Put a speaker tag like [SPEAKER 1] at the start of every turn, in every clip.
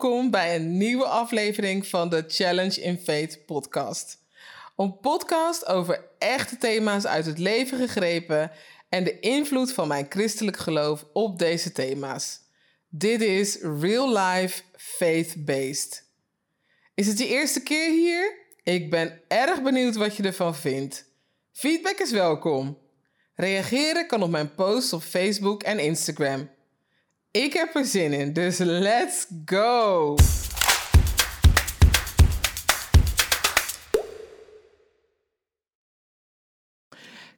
[SPEAKER 1] welkom bij een nieuwe aflevering van de Challenge in Faith podcast. Een podcast over echte thema's uit het leven gegrepen en de invloed van mijn christelijk geloof op deze thema's. Dit is Real Life Faith Based. Is het je eerste keer hier? Ik ben erg benieuwd wat je ervan vindt. Feedback is welkom. Reageren kan op mijn posts op Facebook en Instagram. Ik heb er zin in, dus let's go!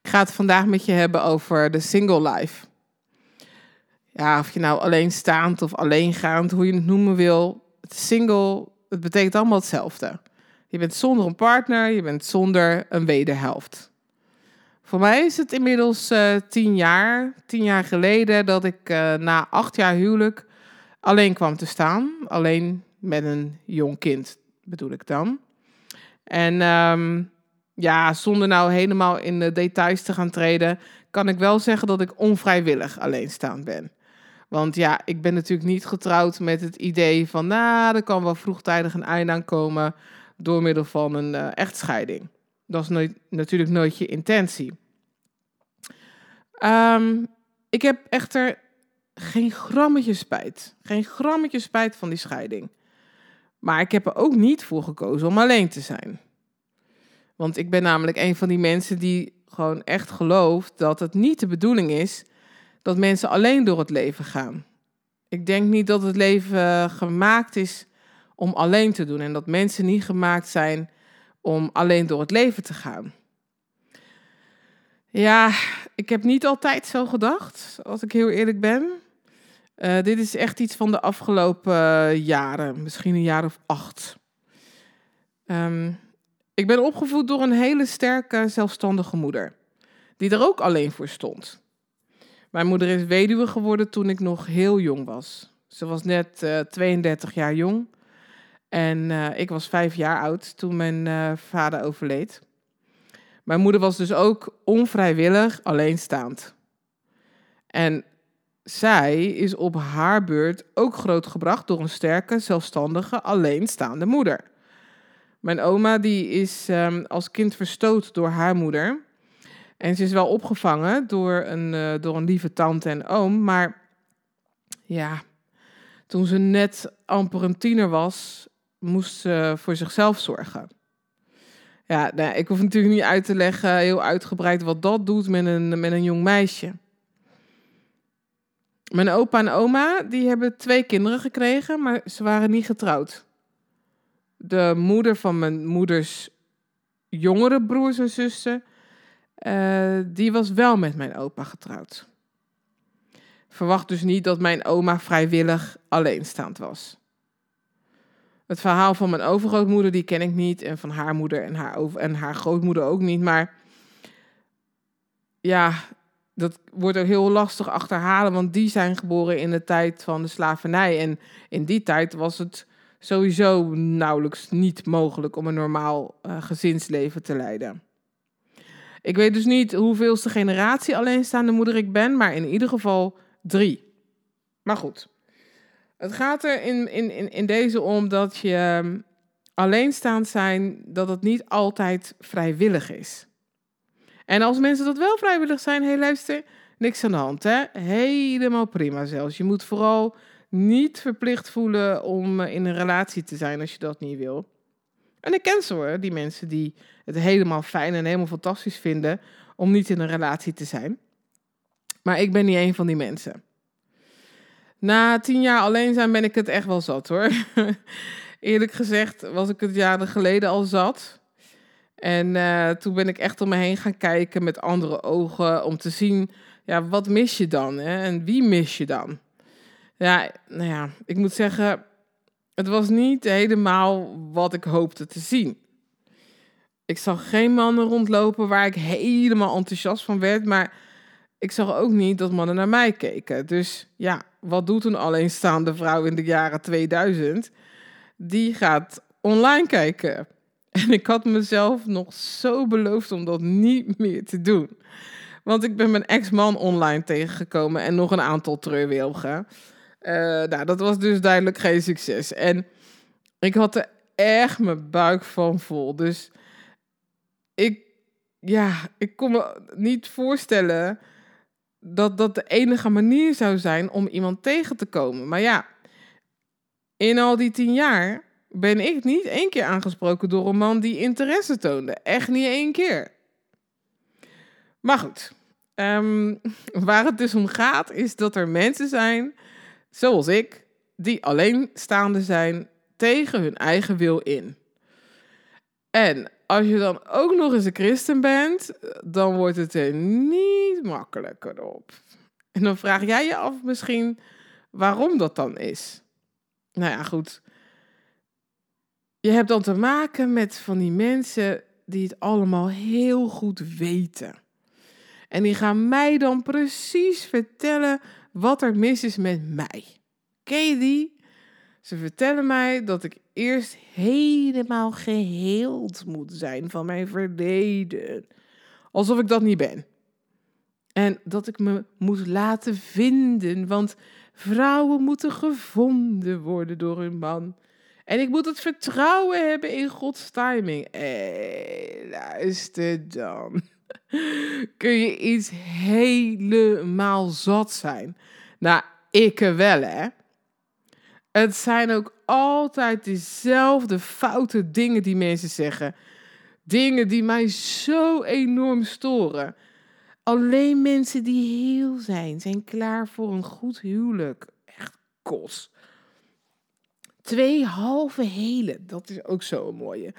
[SPEAKER 1] Ik ga het vandaag met je hebben over de single life. Ja, of je nou alleenstaand of alleengaand, hoe je het noemen wil. Het single, het betekent allemaal hetzelfde. Je bent zonder een partner, je bent zonder een wederhelft. Voor mij is het inmiddels uh, tien jaar, tien jaar geleden, dat ik uh, na acht jaar huwelijk alleen kwam te staan. Alleen met een jong kind, bedoel ik dan. En um, ja, zonder nou helemaal in de details te gaan treden, kan ik wel zeggen dat ik onvrijwillig alleenstaand ben. Want ja, ik ben natuurlijk niet getrouwd met het idee van, nou, er kan wel vroegtijdig een einde aan komen door middel van een uh, echtscheiding. Dat is natuurlijk nooit je intentie. Um, ik heb echter geen grammetje spijt. Geen grammetje spijt van die scheiding. Maar ik heb er ook niet voor gekozen om alleen te zijn. Want ik ben namelijk een van die mensen die gewoon echt gelooft dat het niet de bedoeling is dat mensen alleen door het leven gaan. Ik denk niet dat het leven gemaakt is om alleen te doen en dat mensen niet gemaakt zijn om alleen door het leven te gaan. Ja, ik heb niet altijd zo gedacht, als ik heel eerlijk ben. Uh, dit is echt iets van de afgelopen jaren, misschien een jaar of acht. Um, ik ben opgevoed door een hele sterke, zelfstandige moeder, die er ook alleen voor stond. Mijn moeder is weduwe geworden toen ik nog heel jong was. Ze was net uh, eh, 32 jaar jong en uh, ik was vijf jaar oud toen mijn uh, vader overleed. Mijn moeder was dus ook onvrijwillig alleenstaand. En zij is op haar beurt ook grootgebracht door een sterke, zelfstandige, alleenstaande moeder. Mijn oma die is um, als kind verstoot door haar moeder. En ze is wel opgevangen door een, uh, door een lieve tante en oom. Maar ja, toen ze net amper een tiener was, moest ze voor zichzelf zorgen. Ja, nou, ik hoef natuurlijk niet uit te leggen heel uitgebreid wat dat doet met een, met een jong meisje. Mijn opa en oma die hebben twee kinderen gekregen, maar ze waren niet getrouwd. De moeder van mijn moeders jongere broers en zussen, uh, die was wel met mijn opa getrouwd. Verwacht dus niet dat mijn oma vrijwillig alleenstaand was. Het verhaal van mijn overgrootmoeder, die ken ik niet. En van haar moeder en haar, over, en haar grootmoeder ook niet. Maar ja, dat wordt ook heel lastig achterhalen. Want die zijn geboren in de tijd van de slavernij. En in die tijd was het sowieso nauwelijks niet mogelijk om een normaal uh, gezinsleven te leiden. Ik weet dus niet hoeveelste generatie alleenstaande moeder ik ben, maar in ieder geval drie. Maar goed. Het gaat er in, in, in, deze om dat je ehm, alleenstaand zijn, dat het niet altijd vrijwillig is. En als mensen dat wel vrijwillig zijn, hé luister, niks aan de hand hè. Helemaal prima zelfs. Je moet vooral niet verplicht voelen om eh, in een relatie te zijn als je dat niet wil. En ik ken ze hoor, die mensen die het helemaal fijn en helemaal fantastisch vinden om niet in een relatie te zijn. Maar ik ben niet een van die mensen. Na tien jaar alleen zijn ben ik het echt wel zat hoor. Eerlijk gezegd was ik het jaren geleden al zat. En uh, toen ben ik echt om me heen gaan kijken met andere ogen om te zien, ja, wat mis je dan? Hè? En wie mis je dan? Ja, nou ja, ik moet zeggen, het was niet helemaal wat ik hoopte te zien. Ik zag geen mannen rondlopen waar ik helemaal enthousiast van werd, maar ik zag ook niet dat mannen naar mij keken. Dus ja, wat doet een alleenstaande vrouw in de jaren 2000? Die gaat online kijken. En ik had mezelf nog zo beloofd om dat niet meer te doen. Want ik ben mijn ex-man online tegengekomen en nog een aantal treurwilgen. Uh, nou, dat was dus duidelijk geen succes. En ik had er echt mijn buik van vol. Dus ik, ja, ik kon me niet voorstellen dat dat de enige manier zou zijn om iemand tegen te komen. Maar ja, in al die tien jaar ben ik niet één keer aangesproken door een man die interesse toonde. Echt niet één keer. Maar goed, ehm, waar het dus om gaat, is dat er mensen zijn, zoals ik, die alleenstaande zijn tegen hun eigen wil in. En als je dan ook nog eens een christen bent, dan wordt het er niet makkelijker op. En dan vraag jij je af misschien waarom dat dan is. Nou ja, goed. Je hebt dan te maken met van die mensen die het allemaal heel goed weten. En die gaan mij dan precies vertellen wat er mis is met mij. Ken? Ze vertellen mij dat ik eerst helemaal geheeld moet zijn van mijn verleden. Alsof ik dat niet ben. En dat ik me moet laten vinden, want vrouwen moeten gevonden worden door hun man. En ik moet het vertrouwen hebben in Gods timing. Hé, luister dan. Kun je iets helemaal zat zijn? Nou, ik wel, hè. Het zijn ook altijd dezelfde foute dingen die mensen zeggen. Dingen die mij zo enorm storen. Alleen mensen die heel zijn, zijn klaar voor een goed huwelijk. Echt kos. Twee halve hele, dat is ook zo'n mooie.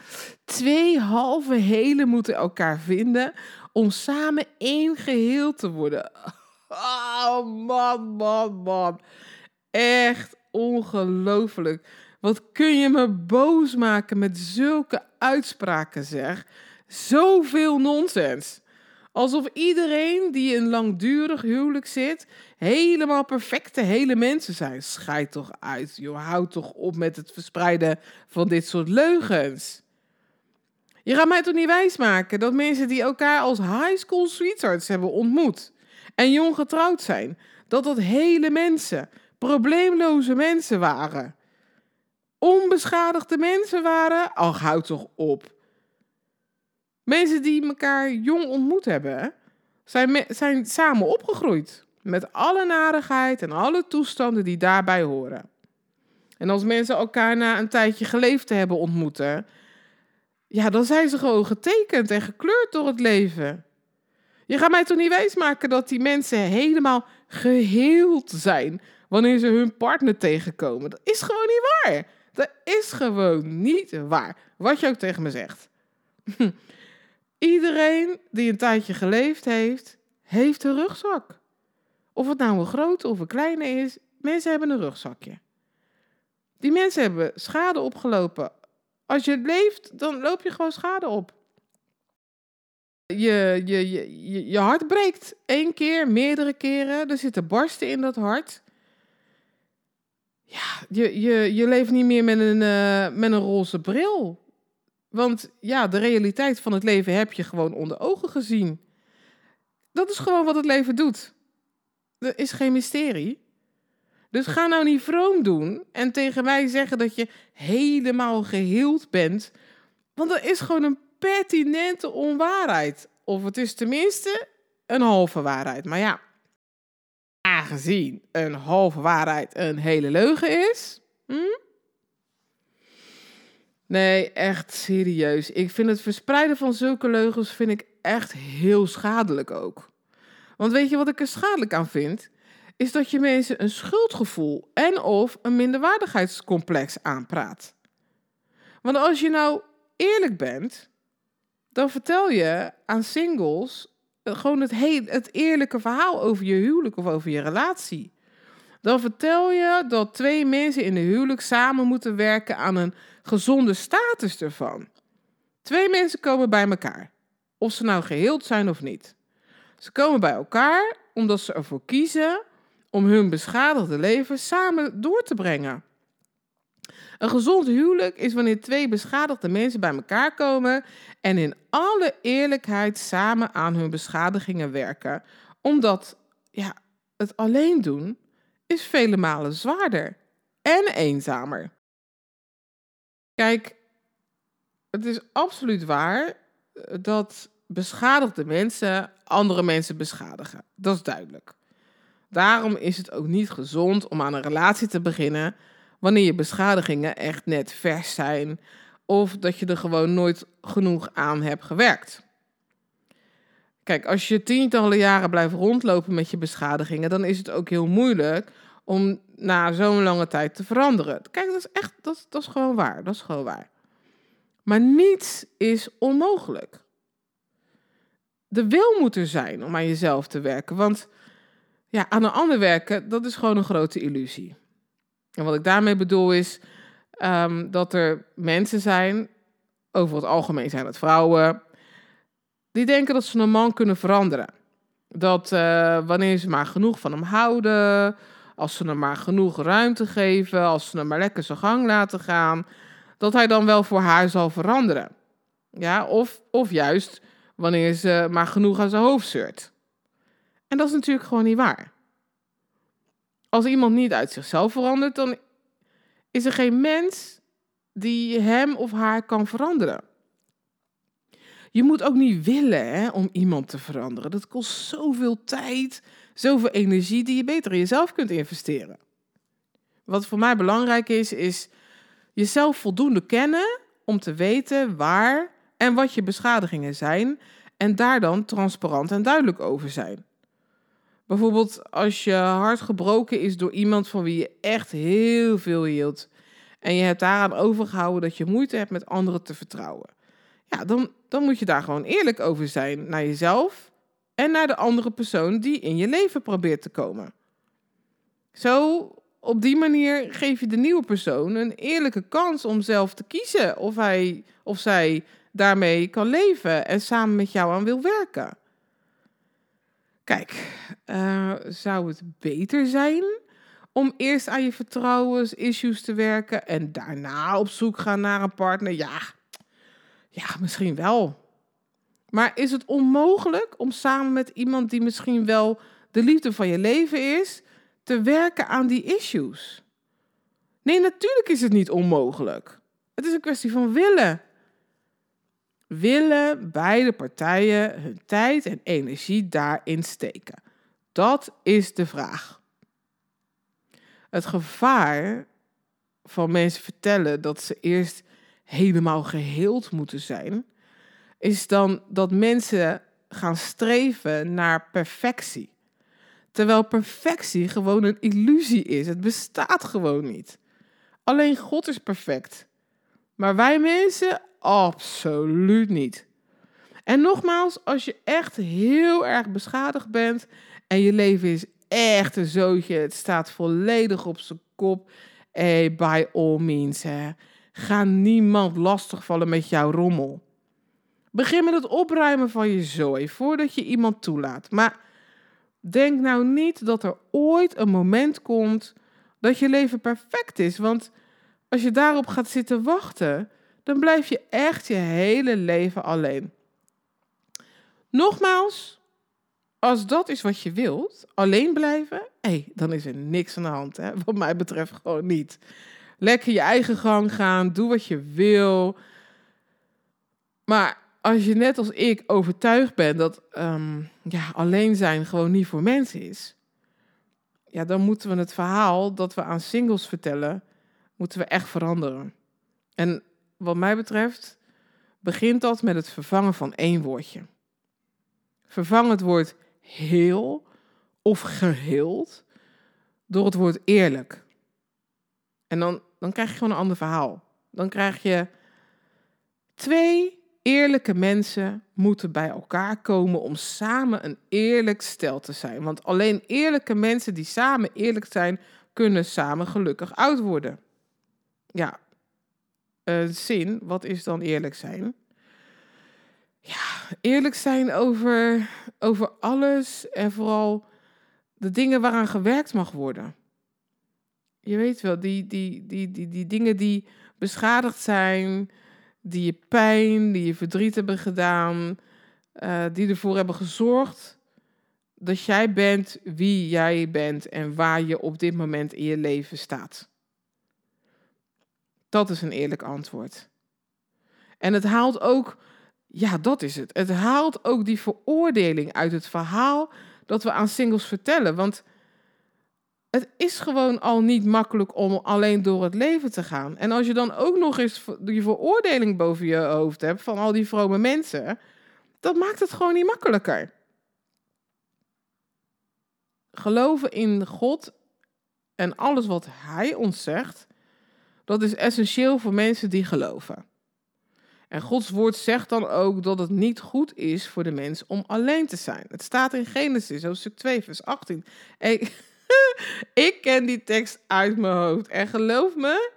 [SPEAKER 1] Twee halve hele moeten elkaar vinden om samen één geheel te worden. Oh man, man, man. Echt ongelooflijk. Wat kun je me boos maken met zulke uitspraken, zeg. Zoveel nonsens. Alsof iedereen die in langdurig huwelijk zit, helemaal perfecte hele mensen zijn. Schijt toch uit, joh. Houd toch op met het verspreiden van dit soort leugens. Je gaat mij toch niet wijsmaken dat mensen die elkaar als high school sweethearts hebben ontmoet en jong getrouwd zijn, dat dat hele mensen, probleemloze mensen waren. Onbeschadigde mensen waren? Ach, houd toch op. Mensen die elkaar jong ontmoet hebben, zijn, zijn samen opgegroeid. Met alle narigheid en alle toestanden die daarbij horen. En als mensen elkaar na een tijdje geleefd hebben ontmoeten, ja, dan zijn ze gewoon getekend en gekleurd door het leven. Je gaat mij toch niet wijsmaken dat die mensen helemaal geheeld zijn wanneer ze hun partner tegenkomen. Dat is gewoon niet waar. Dat is gewoon niet waar. Wat je ook tegen me zegt. Iedereen die een tijdje geleefd heeft, heeft een rugzak. Of het nou een grote of een kleine is, mensen hebben een rugzakje. Die mensen hebben schade opgelopen. Als je leeft, dan loop je gewoon schade op. Je, je, je, je, hart breekt één keer, meerdere keren. Er zitten barsten in dat hart. Ja, je, je, je leeft niet meer met een, uh, met een roze bril. Want ja, de realiteit van het leven heb je gewoon onder ogen gezien. Dat is gewoon wat het leven doet. Er is geen mysterie. Dus ga nou niet vroom doen en tegen mij zeggen dat je helemaal geheeld bent. Want dat is gewoon een pertinente onwaarheid. Of het is tenminste een halve waarheid. Maar ja, aangezien een halve waarheid een hele leugen is. Hm? Nee, echt serieus. Ik vind het verspreiden van zulke leugens vind ik echt heel schadelijk ook. Want weet je wat ik er schadelijk aan vind? Is dat je mensen een schuldgevoel en of een minderwaardigheidscomplex aanpraat. Want als je nou eerlijk bent, dan vertel je aan singles gewoon het, heel, het eerlijke verhaal over je huwelijk of over je relatie. Dan vertel je dat twee mensen in de huwelijk samen moeten werken aan een gezonde status ervan. Twee mensen komen bij elkaar, of ze nou geheeld zijn of niet. Ze komen bij elkaar omdat ze ervoor kiezen om hun beschadigde leven samen door te brengen. Een gezond huwelijk is wanneer twee beschadigde mensen bij elkaar komen en in alle eerlijkheid samen aan hun beschadigingen werken, omdat ja, het alleen doen is vele malen zwaarder en eenzamer. Kijk, het is absoluut waar eh, dat beschadigde mensen andere mensen beschadigen. Dat is duidelijk. Daarom is het ook niet gezond om aan een relatie te beginnen wanneer je beschadigingen echt net vers zijn of dat je er gewoon nooit genoeg aan hebt gewerkt. Kijk, als je tientallen jaren blijft rondlopen met je beschadigingen, dan is het ook heel moeilijk om na zo'n lange tijd te veranderen. Kijk, dat is echt, dat, dat is gewoon waar. Dat is gewoon waar. Maar niets is onmogelijk. De wil moet er zijn om aan jezelf te werken. Want ja, aan een ander werken, dat is gewoon een grote illusie. En wat ik daarmee bedoel is um, dat er mensen zijn, over het algemeen zijn het vrouwen, die denken dat ze een man kunnen veranderen. Dat uh, wanneer ze maar genoeg van hem houden, als ze hem maar genoeg ruimte geven, als ze hem maar lekker zijn gang laten gaan, dat hij dan wel voor haar zal veranderen. Ja, of, of juist wanneer ze maar genoeg aan zijn hoofd zeurt. En dat is natuurlijk gewoon niet waar. Als iemand niet uit zichzelf verandert, dan is er geen mens die hem of haar kan veranderen. Je moet ook niet willen hè, om iemand te veranderen. Dat kost zoveel tijd, zoveel energie die je beter in jezelf kunt investeren. Wat voor mij belangrijk is, is jezelf voldoende kennen om te weten waar en wat je beschadigingen zijn en daar dan transparant en duidelijk over zijn. Bijvoorbeeld als je hart gebroken is door iemand van wie je echt heel veel hield en je hebt daaraan overgehouden dat je moeite hebt met anderen te vertrouwen. Ja, dan, dan moet je daar gewoon eerlijk over zijn naar jezelf en naar de andere persoon die in je leven probeert te komen. Zo, op die manier geef je de nieuwe persoon een eerlijke kans om zelf te kiezen of hij of zij daarmee kan leven en samen met jou aan wil werken. Kijk, uh, zou het beter zijn om eerst aan je vertrouwensissues te werken en daarna op zoek gaan naar een partner? Ja, ja, misschien wel. Maar is het onmogelijk om samen met iemand die misschien wel de liefde van je leven is, te werken aan die issues? Nee, natuurlijk is het niet onmogelijk. Het is een kwestie van willen. Willen beide partijen hun tijd en energie daarin steken? Dat is de vraag. Het gevaar van mensen vertellen dat ze eerst helemaal geheeld moeten zijn, is dan dat mensen gaan streven naar perfectie. Terwijl perfectie gewoon een illusie is. Het bestaat gewoon niet. Alleen God is perfect. Maar wij mensen absoluut niet. En nogmaals, als je echt heel erg beschadigd bent en je leven is echt een zootje, het staat volledig op zijn kop, hey, by all means, hè. Ga niemand lastigvallen met jouw rommel. Begin met het opruimen van je zooi voordat je iemand toelaat. Maar denk nou niet dat er ooit een moment komt dat je leven perfect is. Want als je daarop gaat zitten wachten, dan blijf je echt je hele leven alleen. Nogmaals, als dat is wat je wilt, alleen blijven, hey, dan is er niks aan de hand. Hè? Wat mij betreft gewoon niet. Lekker je eigen gang gaan, doe wat je wil. Maar als je net als ik overtuigd bent dat um, ja, alleen zijn gewoon niet voor mensen is, ja, dan moeten we het verhaal dat we aan singles vertellen, moeten we echt veranderen. En wat mij betreft begint dat met het vervangen van één woordje. Vervang het woord heel of geheeld door het woord eerlijk. En dan, dan krijg je gewoon een ander verhaal. Dan krijg je twee eerlijke mensen moeten bij elkaar komen om samen een eerlijk stel te zijn. Want alleen eerlijke mensen die samen eerlijk zijn, kunnen samen gelukkig oud worden. Ja, uh, zin, wat is dan eerlijk zijn? Ja, eerlijk zijn over, over alles en vooral de dingen waaraan gewerkt mag worden. Je weet wel, die, die, die, die, die dingen die beschadigd zijn, die je pijn, die je verdriet hebben gedaan, uh, die ervoor hebben gezorgd dat jij bent wie jij bent en waar je op dit moment in je leven staat? Dat is een eerlijk antwoord. En het haalt ook, ja, dat is het. Het haalt ook die veroordeling uit het verhaal dat we aan singles vertellen. Want het is gewoon al niet makkelijk om alleen door het leven te gaan. En als je dan ook nog eens die veroordeling boven je hoofd hebt van al die vrome mensen, dat maakt het gewoon niet makkelijker. Geloven in God en alles wat Hij ons zegt, dat is essentieel voor mensen die geloven. En Gods woord zegt dan ook dat het niet goed is voor de mens om alleen te zijn. Het staat in Genesis, hoofdstuk 2, vers 18. Ik, ik ken die tekst uit mijn hoofd. En geloof me,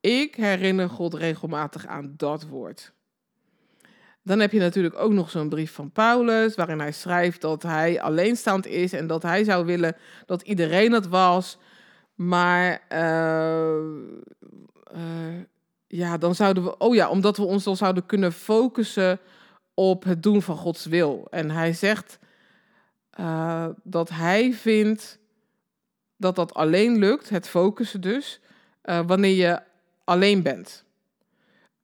[SPEAKER 1] ik herinner God regelmatig aan dat woord. Dan heb je natuurlijk ook nog zo'n brief van Paulus, waarin hij schrijft dat hij alleenstaand is en dat hij zou willen dat iedereen het was. Maar uh, ja, dan zouden we, oh ja, omdat we ons dan zouden kunnen focussen op het doen van Gods wil. En hij zegt uh, dat hij vindt dat dat alleen lukt, het focussen dus, wanneer je alleen bent.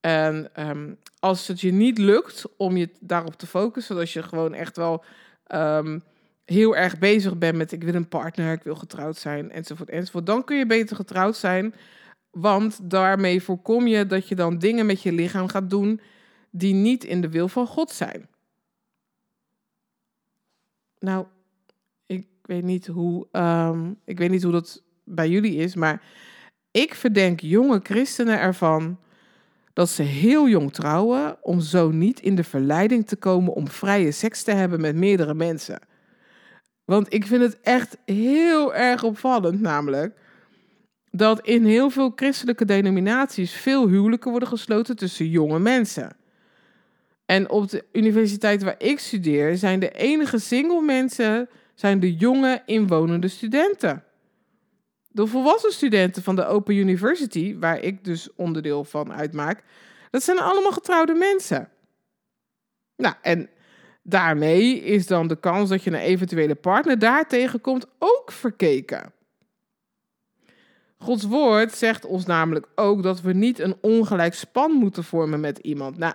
[SPEAKER 1] En um, als het je niet lukt om je daarop te focussen, als je gewoon echt wel um, heel erg bezig bent met ik wil een partner, ik wil getrouwd zijn, enzovoort, enzovoort, dan kun je beter getrouwd zijn want daarmee voorkom je dat je dan dingen met je lichaam gaat doen die niet in de wil van God zijn. Nou, ik weet niet hoe, um, ik weet niet hoe dat bij jullie is, maar ik verdenk jonge christenen ervan dat ze heel jong trouwen om zo niet in de verleiding te komen om vrije seks te hebben met meerdere mensen. Want ik vind het echt heel erg opvallend, namelijk dat in heel veel christelijke denominaties veel huwelijken worden gesloten tussen jonge mensen. En op de universiteit waar ik studeer zijn de enige single mensen zijn de jonge inwonende studenten. De volwassen studenten van de Open University, waar ik dus onderdeel van uitmaak, dat zijn allemaal getrouwde mensen. Nou, en daarmee is dan de kans dat je een eventuele partner daar tegenkomt ook verkeken. Gods woord zegt ons namelijk ook dat we niet een ongelijk span moeten vormen met iemand. Nou,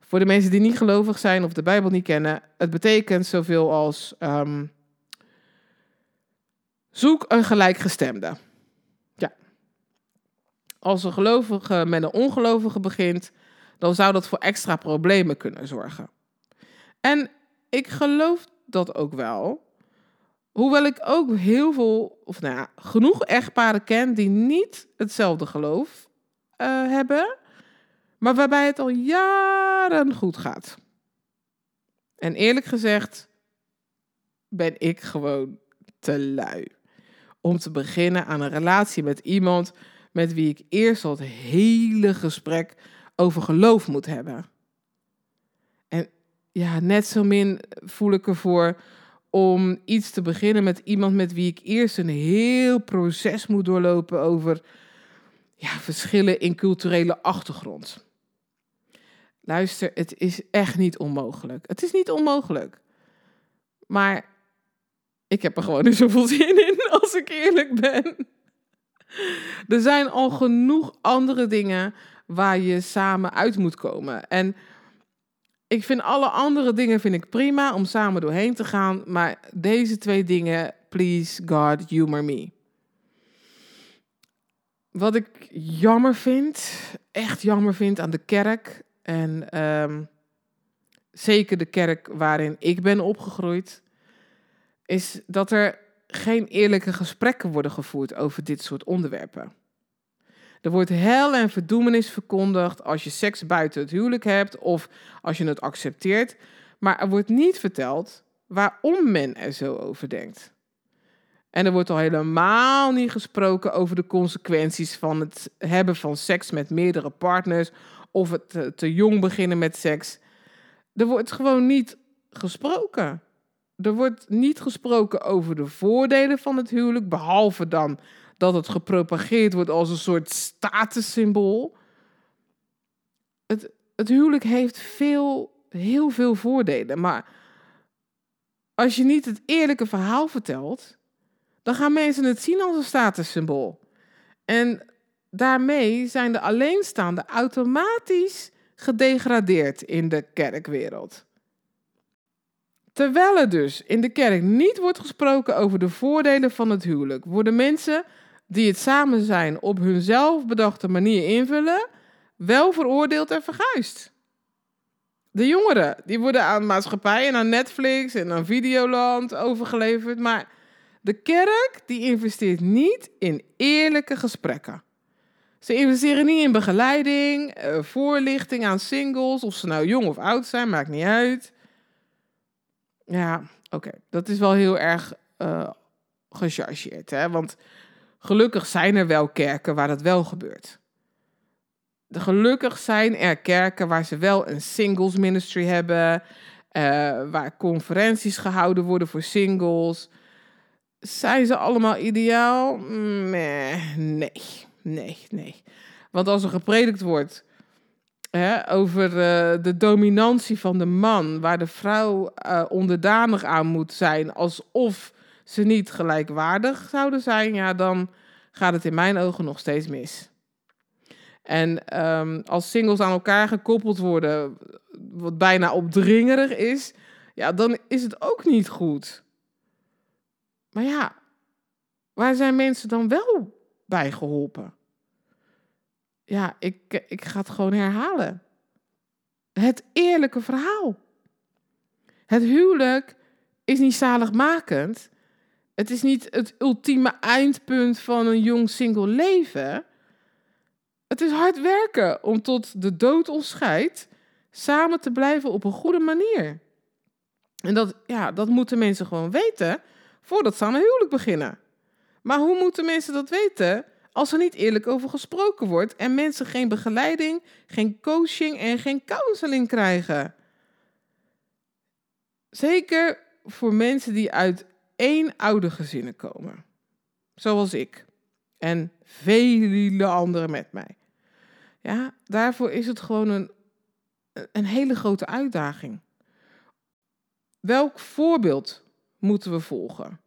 [SPEAKER 1] voor de mensen die niet gelovig zijn of de Bijbel niet kennen, het betekent zoveel als um, zoek een gelijkgestemde. Ja. Als een gelovige met een ongelovige begint, dan zou dat voor extra problemen kunnen zorgen. En ik geloof dat ook wel. Hoewel ik ook heel veel, of nou ja, genoeg echtparen ken die niet hetzelfde geloof uh, hebben, maar waarbij het al jaren goed gaat. En eerlijk gezegd ben ik gewoon te lui om te beginnen aan een relatie met iemand met wie ik eerst het hele gesprek over geloof moet hebben. Ja, net zo min voel ik ervoor om iets te beginnen met iemand met wie ik eerst een heel proces moet doorlopen over ja, verschillen in culturele achtergrond. Luister, het is echt niet onmogelijk. Het is niet onmogelijk. Maar ik heb er gewoon niet zoveel zin in, als ik eerlijk ben. Er zijn al genoeg andere dingen waar je samen uit moet komen. En ik vind alle andere dingen vind ik prima om samen doorheen te gaan. Maar deze twee dingen, please God, humor me. Wat ik jammer vind, echt jammer vind aan de kerk. En um, zeker de kerk waarin ik ben opgegroeid. Is dat er geen eerlijke gesprekken worden gevoerd over dit soort onderwerpen. Er wordt hel en verdoemenis verkondigd als je seks buiten het huwelijk hebt of als je het accepteert. Maar er wordt niet verteld waarom men er zo over denkt. En er wordt al helemaal niet gesproken over de consequenties van het hebben van seks met meerdere partners of het te, te jong beginnen met seks. Er wordt gewoon niet gesproken. Er wordt niet gesproken over de voordelen van het huwelijk, behalve dan dat het gepropageerd wordt als een soort statussymbool. Het, het huwelijk heeft veel, heel veel voordelen, maar als je niet het eerlijke verhaal vertelt, dan gaan mensen het zien als een statussymbool. En daarmee zijn de alleenstaanden automatisch gedegradeerd in de kerkwereld. Terwijl er dus in de kerk niet wordt gesproken over de voordelen van het huwelijk, worden mensen die het samen zijn op hun zelfbedachte manier invullen, wel veroordeeld en verguisd. De jongeren, die worden aan maatschappij en aan Netflix en aan Videoland overgeleverd, maar de kerk die investeert niet in eerlijke gesprekken. Ze investeren niet in begeleiding, eh, voorlichting aan singles, of ze nou jong of oud zijn, maakt niet uit. Ja, oké, dat is wel heel erg uh, gechargeerd, hè? want gelukkig zijn er wel kerken waar dat wel gebeurt. Gelukkig zijn er kerken waar ze wel een singles ministry hebben, uh, waar conferenties gehouden worden voor singles. Zijn ze allemaal ideaal? Nee, nee, nee. Want als er gepredikt wordt hè, over uh, de dominantie van de man, waar de vrouw uh, onderdanig aan moet zijn, alsof ze niet gelijkwaardig zouden zijn, ja, dan gaat het in mijn ogen nog steeds mis. En um, als singles aan elkaar gekoppeld worden, wat bijna opdringerig is, ja, dan is het ook niet goed. Maar ja, waar zijn mensen dan wel bij geholpen? Ja, ik, ik ga het gewoon herhalen. Het eerlijke verhaal. Het huwelijk is niet zaligmakend. Het is niet het ultieme eindpunt van een jong single leven. Het is hard werken om tot de dood ons scheidt samen te blijven op een goede manier. En dat, ja, dat moeten mensen gewoon weten voordat ze aan een huwelijk beginnen. Maar hoe moeten mensen dat weten als er niet eerlijk over gesproken wordt en mensen geen begeleiding, geen coaching en geen counseling krijgen? Zeker voor mensen die uit één oude gezinnen komen, zoals ik en vele anderen met mij. Ja, daarvoor is het gewoon een, een hele grote uitdaging. Welk voorbeeld moeten we volgen?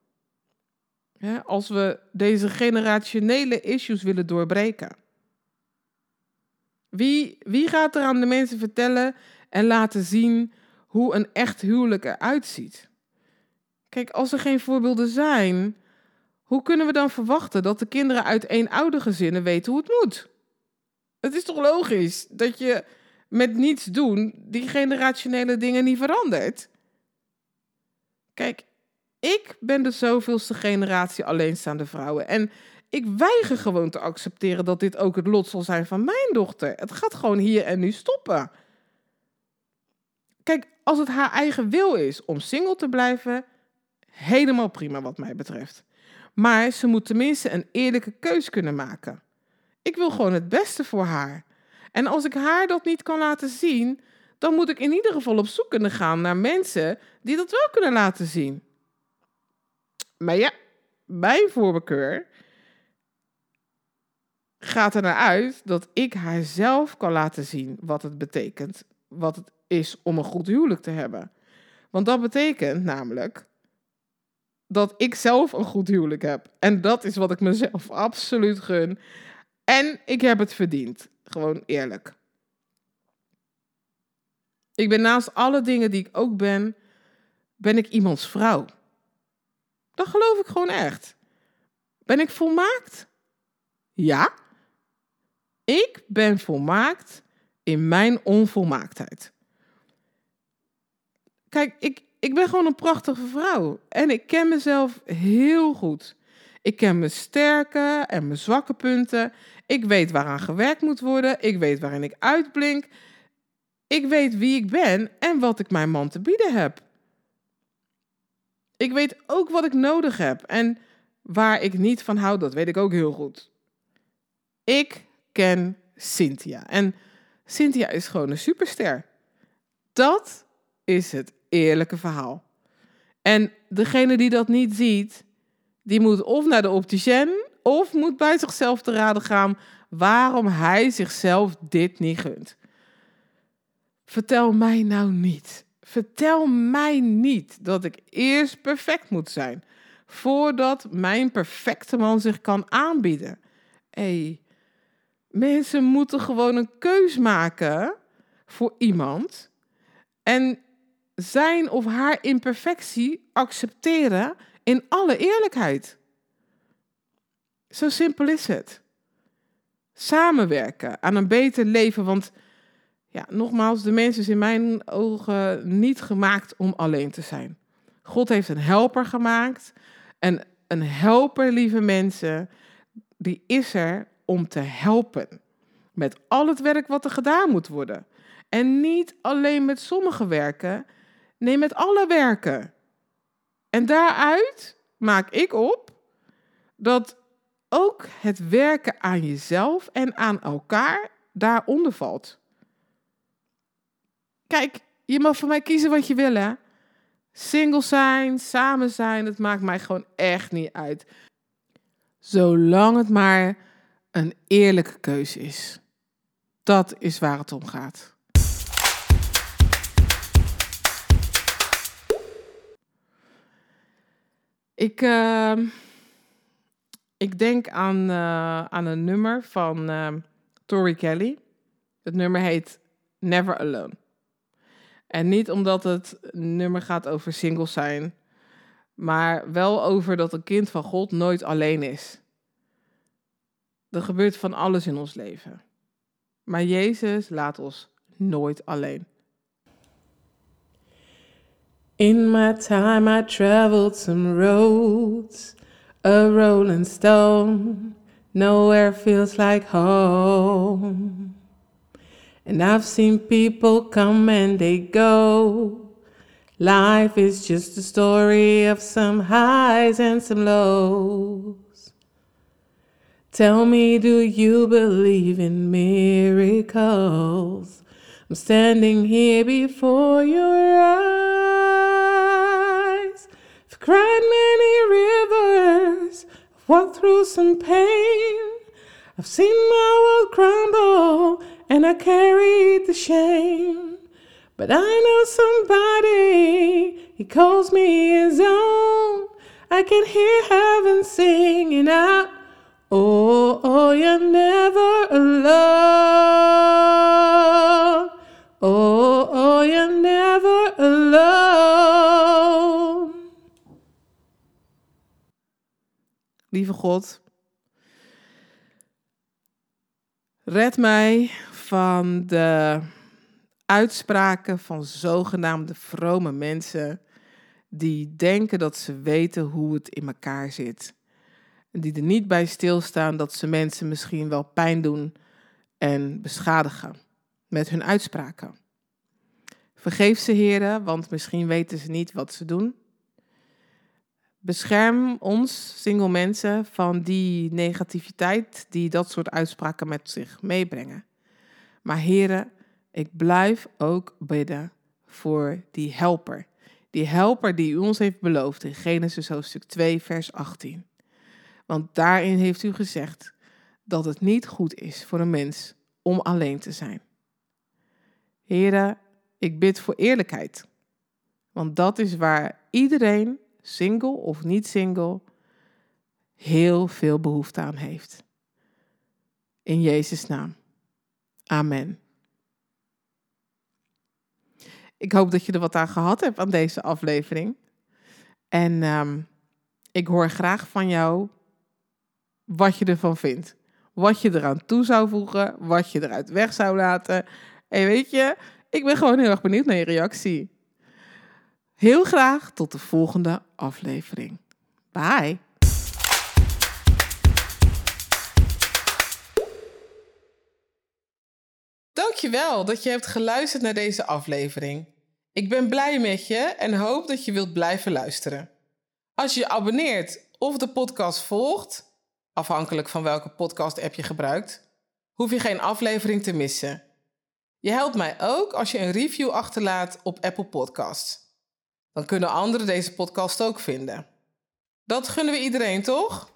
[SPEAKER 1] als we deze generationele issues willen doorbreken. Wie, wie gaat er aan de mensen vertellen en laten zien hoe een echt huwelijk eruit ziet? Kijk, als er geen voorbeelden zijn, hoe kunnen we dan verwachten dat de kinderen uit één oude gezinnen weten hoe het moet? Het is toch logisch dat je met niets doen die generationele dingen niet verandert? Kijk, ik ben de zoveelste generatie alleenstaande vrouwen. En ik weiger gewoon te accepteren dat dit ook het lot zal zijn van mijn dochter. Het gaat gewoon hier en nu stoppen. Kijk, als het haar eigen wil is om single te blijven, helemaal prima wat mij betreft. Maar ze moet tenminste een eerlijke keus kunnen maken. Ik wil gewoon het beste voor haar. En als ik haar dat niet kan laten zien, dan moet ik in ieder geval op zoek kunnen gaan naar mensen die dat wel kunnen laten zien. Maar ja, mijn voorkeur gaat er naar uit dat ik haar zelf kan laten zien wat het betekent. Wat het is om een goed huwelijk te hebben. Want dat betekent namelijk dat ik zelf een goed huwelijk heb. En dat is wat ik mezelf absoluut gun. En ik heb het verdiend. Gewoon eerlijk. Ik ben naast alle dingen die ik ook ben, ben ik iemands vrouw. Dat geloof ik gewoon echt. Ben ik volmaakt? Ja. Ik ben volmaakt in mijn onvolmaaktheid. Kijk, ik, ik ben gewoon een prachtige vrouw. En ik ken mezelf heel goed. Ik ken mijn sterke en mijn zwakke punten. Ik weet waaraan gewerkt moet worden. Ik weet waarin ik uitblink. Ik weet wie ik ben en wat ik mijn man te bieden heb. Ik weet ook wat ik nodig heb en waar ik niet van hou, dat weet ik ook heel goed. Ik ken Cynthia en Cynthia is gewoon een superster. Dat is het eerlijke verhaal. En degene die dat niet ziet, die moet of naar de opticien of moet bij zichzelf te raden gaan waarom hij zichzelf dit niet gunt. Vertel mij nou niet Vertel mij niet dat ik eerst perfect moet zijn voordat mijn perfecte man zich kan aanbieden. hey, mensen moeten gewoon een keus maken voor iemand en zijn of haar imperfectie accepteren in alle eerlijkheid. Zo simpel is het. Samenwerken aan een beter leven, want ja, nogmaals, de mens is in mijn ogen niet gemaakt om alleen te zijn. God heeft een helper gemaakt. En een helper, lieve mensen, die is er om te helpen. Met al het werk wat er gedaan moet worden. En niet alleen met sommige werken, nee, met alle werken. En daaruit maak ik op dat ook het werken aan jezelf en aan elkaar daaronder valt. Kijk, je mag voor mij kiezen wat je wil, hè. Single zijn, samen zijn, het maakt mij gewoon echt niet uit. Zolang het maar een eerlijke keuze is. Dat is waar het om gaat. Ik, uh, ik denk aan, uh, aan een nummer van uh, Tori Kelly. Het nummer heet Never Alone. En niet omdat het nummer gaat over single zijn, maar wel over dat een kind van God nooit alleen is. Er gebeurt van alles in ons leven. Maar Jezus laat ons nooit alleen.
[SPEAKER 2] In my time I traveled some roads, a rolling stone, nowhere feels like home. And I've seen people come and they go. Life is just a story of some highs and some lows. Tell me, do you believe in miracles? I'm standing here before your eyes. Cried many rivers, I've walked through some pain. I've seen my world crumble and I carried the shame. But I know somebody, he calls me his own. I can hear heaven singing out, Oh, oh, you're never alone. Oh,
[SPEAKER 1] Lieve God, red mij van de uitspraken van zogenaamde vrome mensen die denken dat ze weten hoe het in elkaar zit. Die er niet bij stilstaan dat ze mensen misschien wel pijn doen en beschadigen met hun uitspraken. Vergeef ze, heren, want misschien weten ze niet wat ze doen. Bescherm ons, single mensen, van die negativiteit die dat soort uitspraken met zich meebrengen. Maar heren, ik blijf ook bidden voor die helper. Die helper die u ons heeft beloofd in Genesis hoofdstuk 2, vers 18. Want daarin heeft u gezegd dat het niet goed is voor een mens om alleen te zijn. Heren, ik bid voor eerlijkheid. Want dat is waar iedereen, single of niet single, heel veel behoefte aan heeft. In Jezus' naam. Amen. Ik hoop dat je er wat aan gehad hebt aan deze aflevering. En um, ik hoor graag van jou wat je ervan vindt. Wat je eraan toe zou voegen, wat je eruit weg zou laten. En weet je, ik ben gewoon heel erg benieuwd naar je reactie. Heel graag tot de volgende aflevering. Bye. Dankjewel dat je hebt geluisterd naar deze aflevering. Ik ben blij met je en hoop dat je wilt blijven luisteren. Als je je abonneert of de podcast volgt, afhankelijk van welke podcast-app je gebruikt, hoef je geen aflevering te missen. Je helpt mij ook als je een review achterlaat op Apple Podcasts. Dan kunnen anderen deze podcast ook vinden. Dat gunnen we iedereen, toch?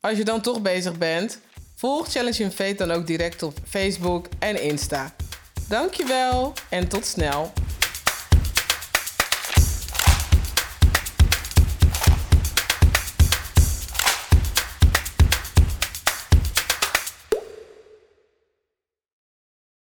[SPEAKER 1] Als je dan toch bezig bent, volg Challenge in Fate dan ook direct op Facebook en Insta. Dankjewel en tot snel.